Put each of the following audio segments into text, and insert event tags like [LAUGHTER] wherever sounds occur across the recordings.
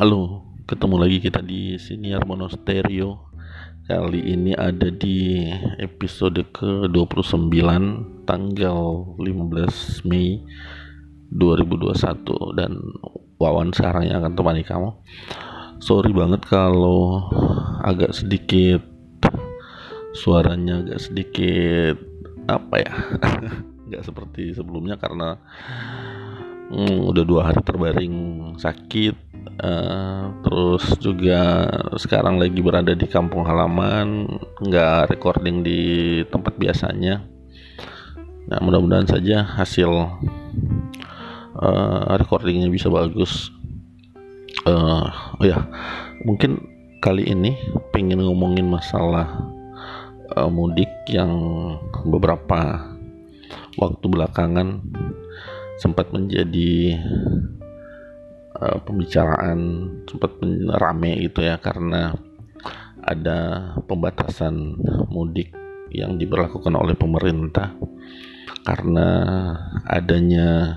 Halo, ketemu lagi kita di Siniar Monostereo. Kali ini ada di episode ke-29 tanggal 15 Mei 2021 dan Wawan sekarang yang akan temani kamu. Sorry banget kalau agak sedikit suaranya agak sedikit apa ya [LAUGHS] nggak seperti sebelumnya karena hmm, udah dua hari terbaring sakit uh, terus juga sekarang lagi berada di kampung halaman nggak recording di tempat biasanya. Nah mudah-mudahan saja hasil uh, recordingnya bisa bagus. Uh, oh ya mungkin kali ini pengen ngomongin masalah uh, mudik yang beberapa waktu belakangan sempat menjadi uh, pembicaraan sempat rame gitu ya karena ada pembatasan mudik yang diberlakukan oleh pemerintah. Karena adanya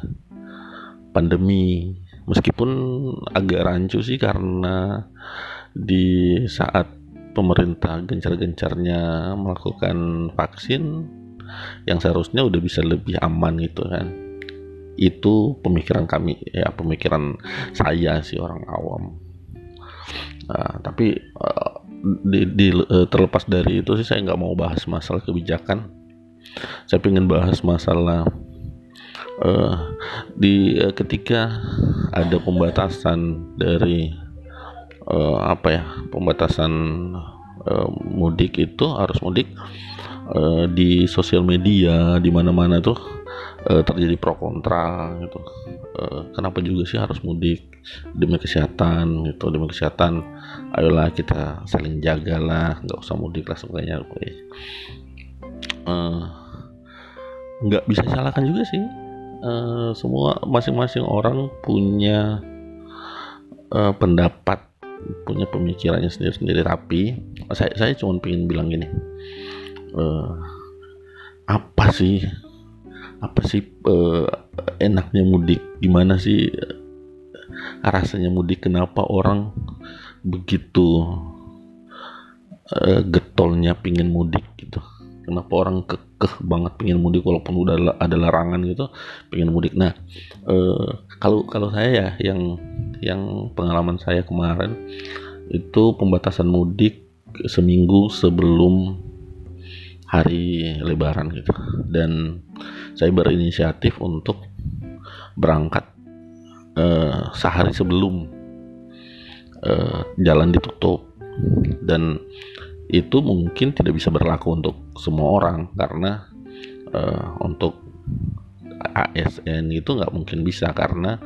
pandemi meskipun agak rancu sih karena di saat pemerintah gencar-gencarnya melakukan vaksin yang seharusnya udah bisa lebih aman gitu kan itu pemikiran kami ya pemikiran saya sih orang awam. Nah, tapi uh, di, di uh, terlepas dari itu sih saya nggak mau bahas masalah kebijakan. Saya ingin bahas masalah uh, di uh, ketika ada pembatasan dari uh, apa ya pembatasan uh, mudik itu harus mudik uh, di sosial media di mana-mana tuh uh, terjadi pro kontra gitu. Uh, kenapa juga sih harus mudik? Demi kesehatan gitu demi kesehatan ayolah kita saling jagalah nggak usah mudik lah sebenarnya nggak bisa salahkan juga sih. Semua masing-masing orang punya pendapat punya pemikirannya sendiri-sendiri. Tapi saya saya cuma pengen bilang gini uh, apa sih? Apa sih uh, enaknya mudik? Gimana sih uh, rasanya mudik? Kenapa orang begitu uh, getolnya pingin mudik gitu? Kenapa orang kekeh banget pingin mudik walaupun udah ada larangan gitu pingin mudik? Nah uh, kalau kalau saya ya yang yang pengalaman saya kemarin itu pembatasan mudik seminggu sebelum hari lebaran gitu. Dan saya berinisiatif untuk berangkat uh, sehari sebelum uh, jalan ditutup. Dan itu mungkin tidak bisa berlaku untuk semua orang karena uh, untuk ASN itu nggak mungkin bisa karena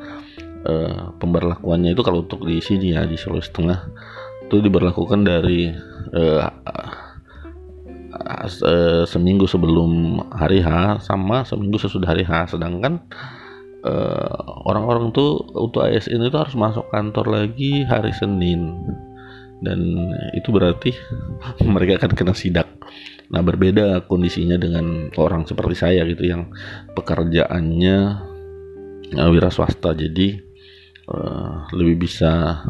uh, pemberlakuannya itu kalau untuk di sini ya di Sulawesi Tengah itu diberlakukan dari uh, uh, seminggu sebelum hari H sama seminggu sesudah hari H. Sedangkan orang-orang uh, tuh untuk ASN itu harus masuk kantor lagi hari Senin. Dan itu berarti [LAUGHS] mereka akan kena sidak. Nah berbeda kondisinya dengan orang seperti saya gitu yang pekerjaannya uh, wira swasta. Jadi uh, lebih bisa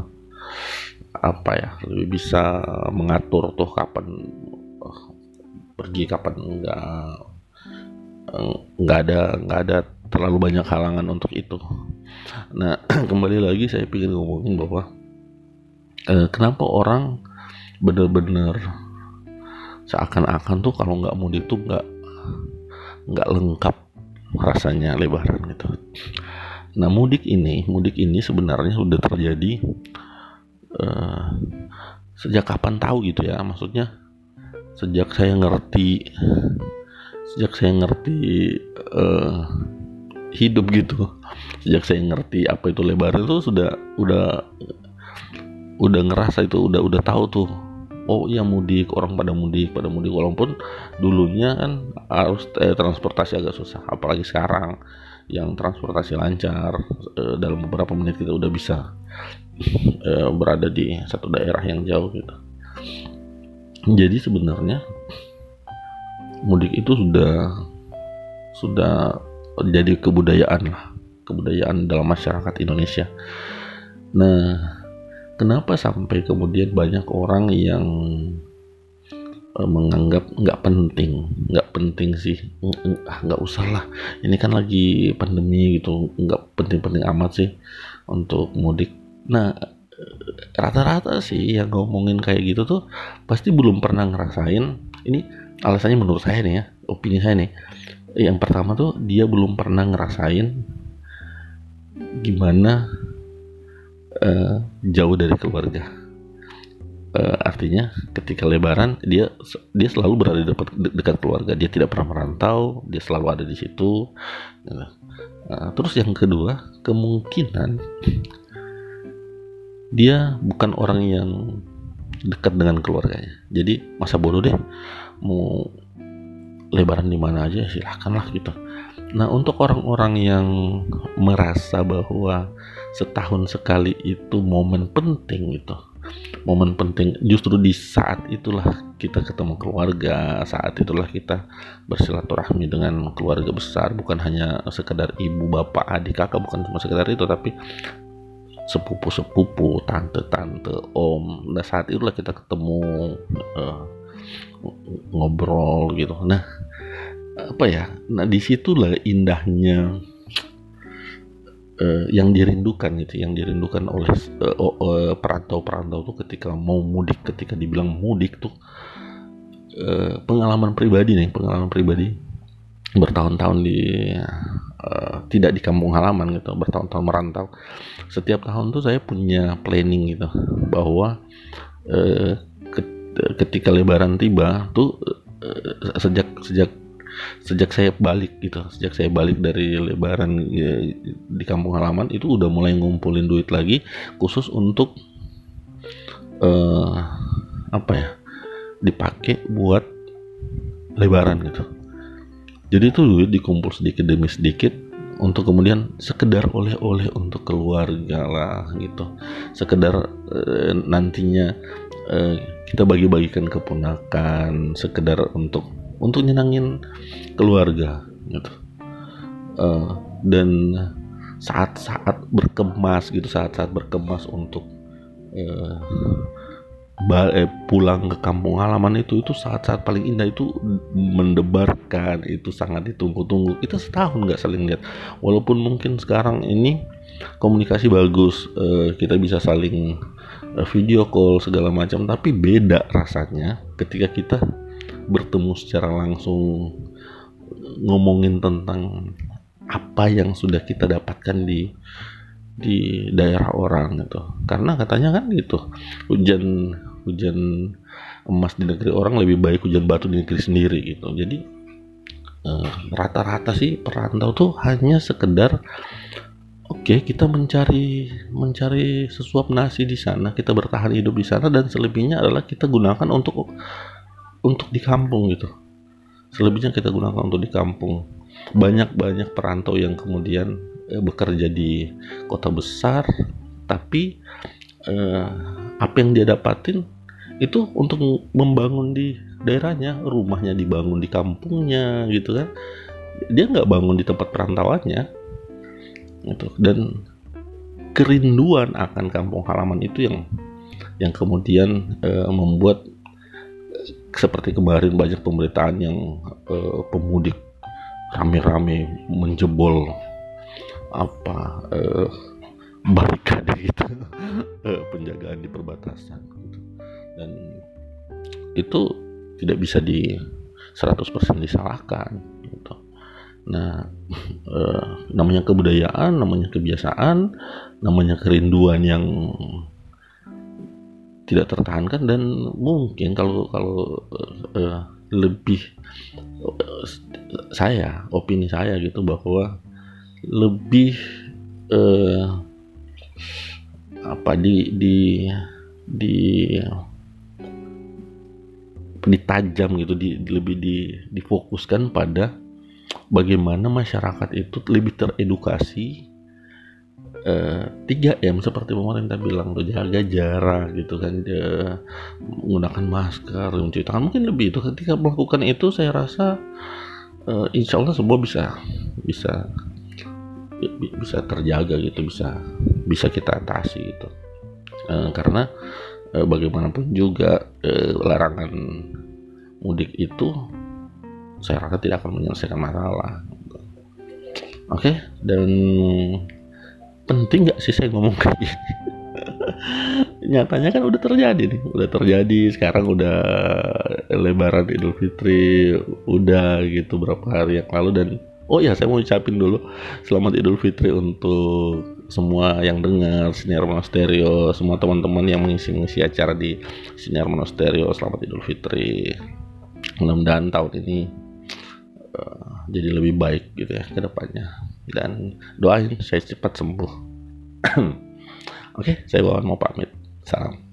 apa ya lebih bisa mengatur tuh kapan pergi kapan enggak nggak ada nggak ada terlalu banyak halangan untuk itu. Nah [CLEARS THROAT] kembali lagi saya ingin ngomongin bahwa eh, kenapa orang benar-benar seakan-akan tuh kalau nggak mudik tuh nggak nggak lengkap rasanya lebaran gitu. Nah mudik ini mudik ini sebenarnya sudah terjadi eh, sejak kapan tahu gitu ya maksudnya sejak saya ngerti sejak saya ngerti uh, hidup gitu. Sejak saya ngerti apa itu lebaran itu sudah udah udah ngerasa itu udah udah tahu tuh. Oh iya mudik orang pada mudik pada mudik. Walaupun dulunya kan harus eh, transportasi agak susah apalagi sekarang yang transportasi lancar eh, dalam beberapa menit kita udah bisa eh, berada di satu daerah yang jauh gitu jadi sebenarnya mudik itu sudah sudah jadi kebudayaan lah kebudayaan dalam masyarakat Indonesia. Nah kenapa sampai kemudian banyak orang yang uh, menganggap nggak penting nggak penting sih? Ah nggak usah lah. Ini kan lagi pandemi gitu nggak penting-penting amat sih untuk mudik. Nah rata-rata sih yang ngomongin kayak gitu tuh pasti belum pernah ngerasain. Ini alasannya menurut saya nih ya opini saya nih. Yang pertama tuh dia belum pernah ngerasain gimana uh, jauh dari keluarga. Uh, artinya ketika lebaran dia dia selalu berada di dekat, dekat keluarga. Dia tidak pernah merantau dia selalu ada di situ. Uh, terus yang kedua kemungkinan dia bukan orang yang dekat dengan keluarganya. Jadi masa bodoh deh. Mau lebaran di mana aja silahkanlah gitu. Nah untuk orang-orang yang merasa bahwa setahun sekali itu momen penting gitu. Momen penting justru di saat itulah kita ketemu keluarga saat itulah kita bersilaturahmi dengan keluarga besar. Bukan hanya sekedar ibu bapak adik kakak bukan cuma sekedar itu tapi sepupu-sepupu, tante-tante, om. Nah saat itulah kita ketemu uh, ngobrol gitu. Nah apa ya? Nah di situlah indahnya uh, yang dirindukan gitu, yang dirindukan oleh uh, perantau-perantau tuh ketika mau mudik, ketika dibilang mudik tuh uh, pengalaman pribadi nih, pengalaman pribadi bertahun-tahun di uh, tidak di kampung halaman gitu bertahun-tahun merantau. Setiap tahun tuh saya punya planning gitu bahwa uh, ketika lebaran tiba tuh uh, sejak sejak sejak saya balik gitu sejak saya balik dari lebaran ya, di kampung halaman itu udah mulai ngumpulin duit lagi khusus untuk uh, apa ya dipakai buat lebaran gitu jadi itu duit dikumpul sedikit demi sedikit untuk kemudian sekedar oleh-oleh untuk keluarga lah gitu. Sekedar e, nantinya e, kita bagi-bagikan keponakan sekedar untuk untuk nyenangin keluarga gitu. E, dan saat-saat berkemas gitu saat-saat berkemas untuk e, pulang ke kampung halaman itu itu saat-saat paling indah itu mendebarkan itu sangat ditunggu-tunggu. Kita setahun nggak saling lihat. Walaupun mungkin sekarang ini komunikasi bagus eh, kita bisa saling eh, video call segala macam tapi beda rasanya ketika kita bertemu secara langsung ngomongin tentang apa yang sudah kita dapatkan di di daerah orang gitu. Karena katanya kan gitu hujan hujan emas di negeri orang lebih baik hujan batu di negeri sendiri gitu. Jadi eh, rata-rata sih perantau tuh hanya sekedar oke okay, kita mencari mencari sesuap nasi di sana kita bertahan hidup di sana dan selebihnya adalah kita gunakan untuk untuk di kampung gitu. Selebihnya kita gunakan untuk di kampung. Banyak-banyak perantau yang kemudian bekerja di kota besar tapi eh, apa yang dia dapatin itu untuk membangun di daerahnya rumahnya dibangun di kampungnya gitu kan. Dia nggak bangun di tempat perantauannya gitu. Dan kerinduan akan kampung halaman itu yang yang kemudian eh, membuat seperti kemarin banyak pemberitaan yang eh, pemudik rame-rame menjebol apa uh, barikade [LAUGHS] gitu uh, penjagaan di perbatasan gitu. dan itu tidak bisa di 100% disalahkan gitu. Nah, uh, [LAUGHS] namanya kebudayaan, namanya kebiasaan, namanya kerinduan yang tidak tertahankan dan mungkin kalau kalau uh, lebih uh, saya opini saya gitu bahwa lebih uh, apa di di di ditajam gitu di lebih di difokuskan pada bagaimana masyarakat itu lebih teredukasi uh, 3M seperti pemerintah bilang tuh jaga jarak gitu kan dia menggunakan masker mencuci tangan. Mungkin lebih itu ketika melakukan itu saya rasa uh, insya Allah semua bisa bisa bisa terjaga gitu bisa bisa kita atasi gitu. Uh, karena uh, bagaimanapun juga uh, larangan mudik itu saya rasa tidak akan menyelesaikan masalah. Oke dan penting nggak sih saya ngomong kayak gini? [LAUGHS] Nyatanya kan udah terjadi nih udah terjadi. Sekarang udah lebaran idul fitri udah gitu berapa hari yang lalu dan oh ya saya mau ucapin dulu. Selamat idul fitri untuk semua yang dengar siniar monasterio semua teman-teman yang mengisi-ngisi acara di siniar monasterio selamat idul fitri. Mudah-mudahan tahun ini uh, jadi lebih baik gitu ya ke depannya. Dan doain saya cepat sembuh. [CLEARS THROAT] Oke, saya Wawan mau pamit. Salam.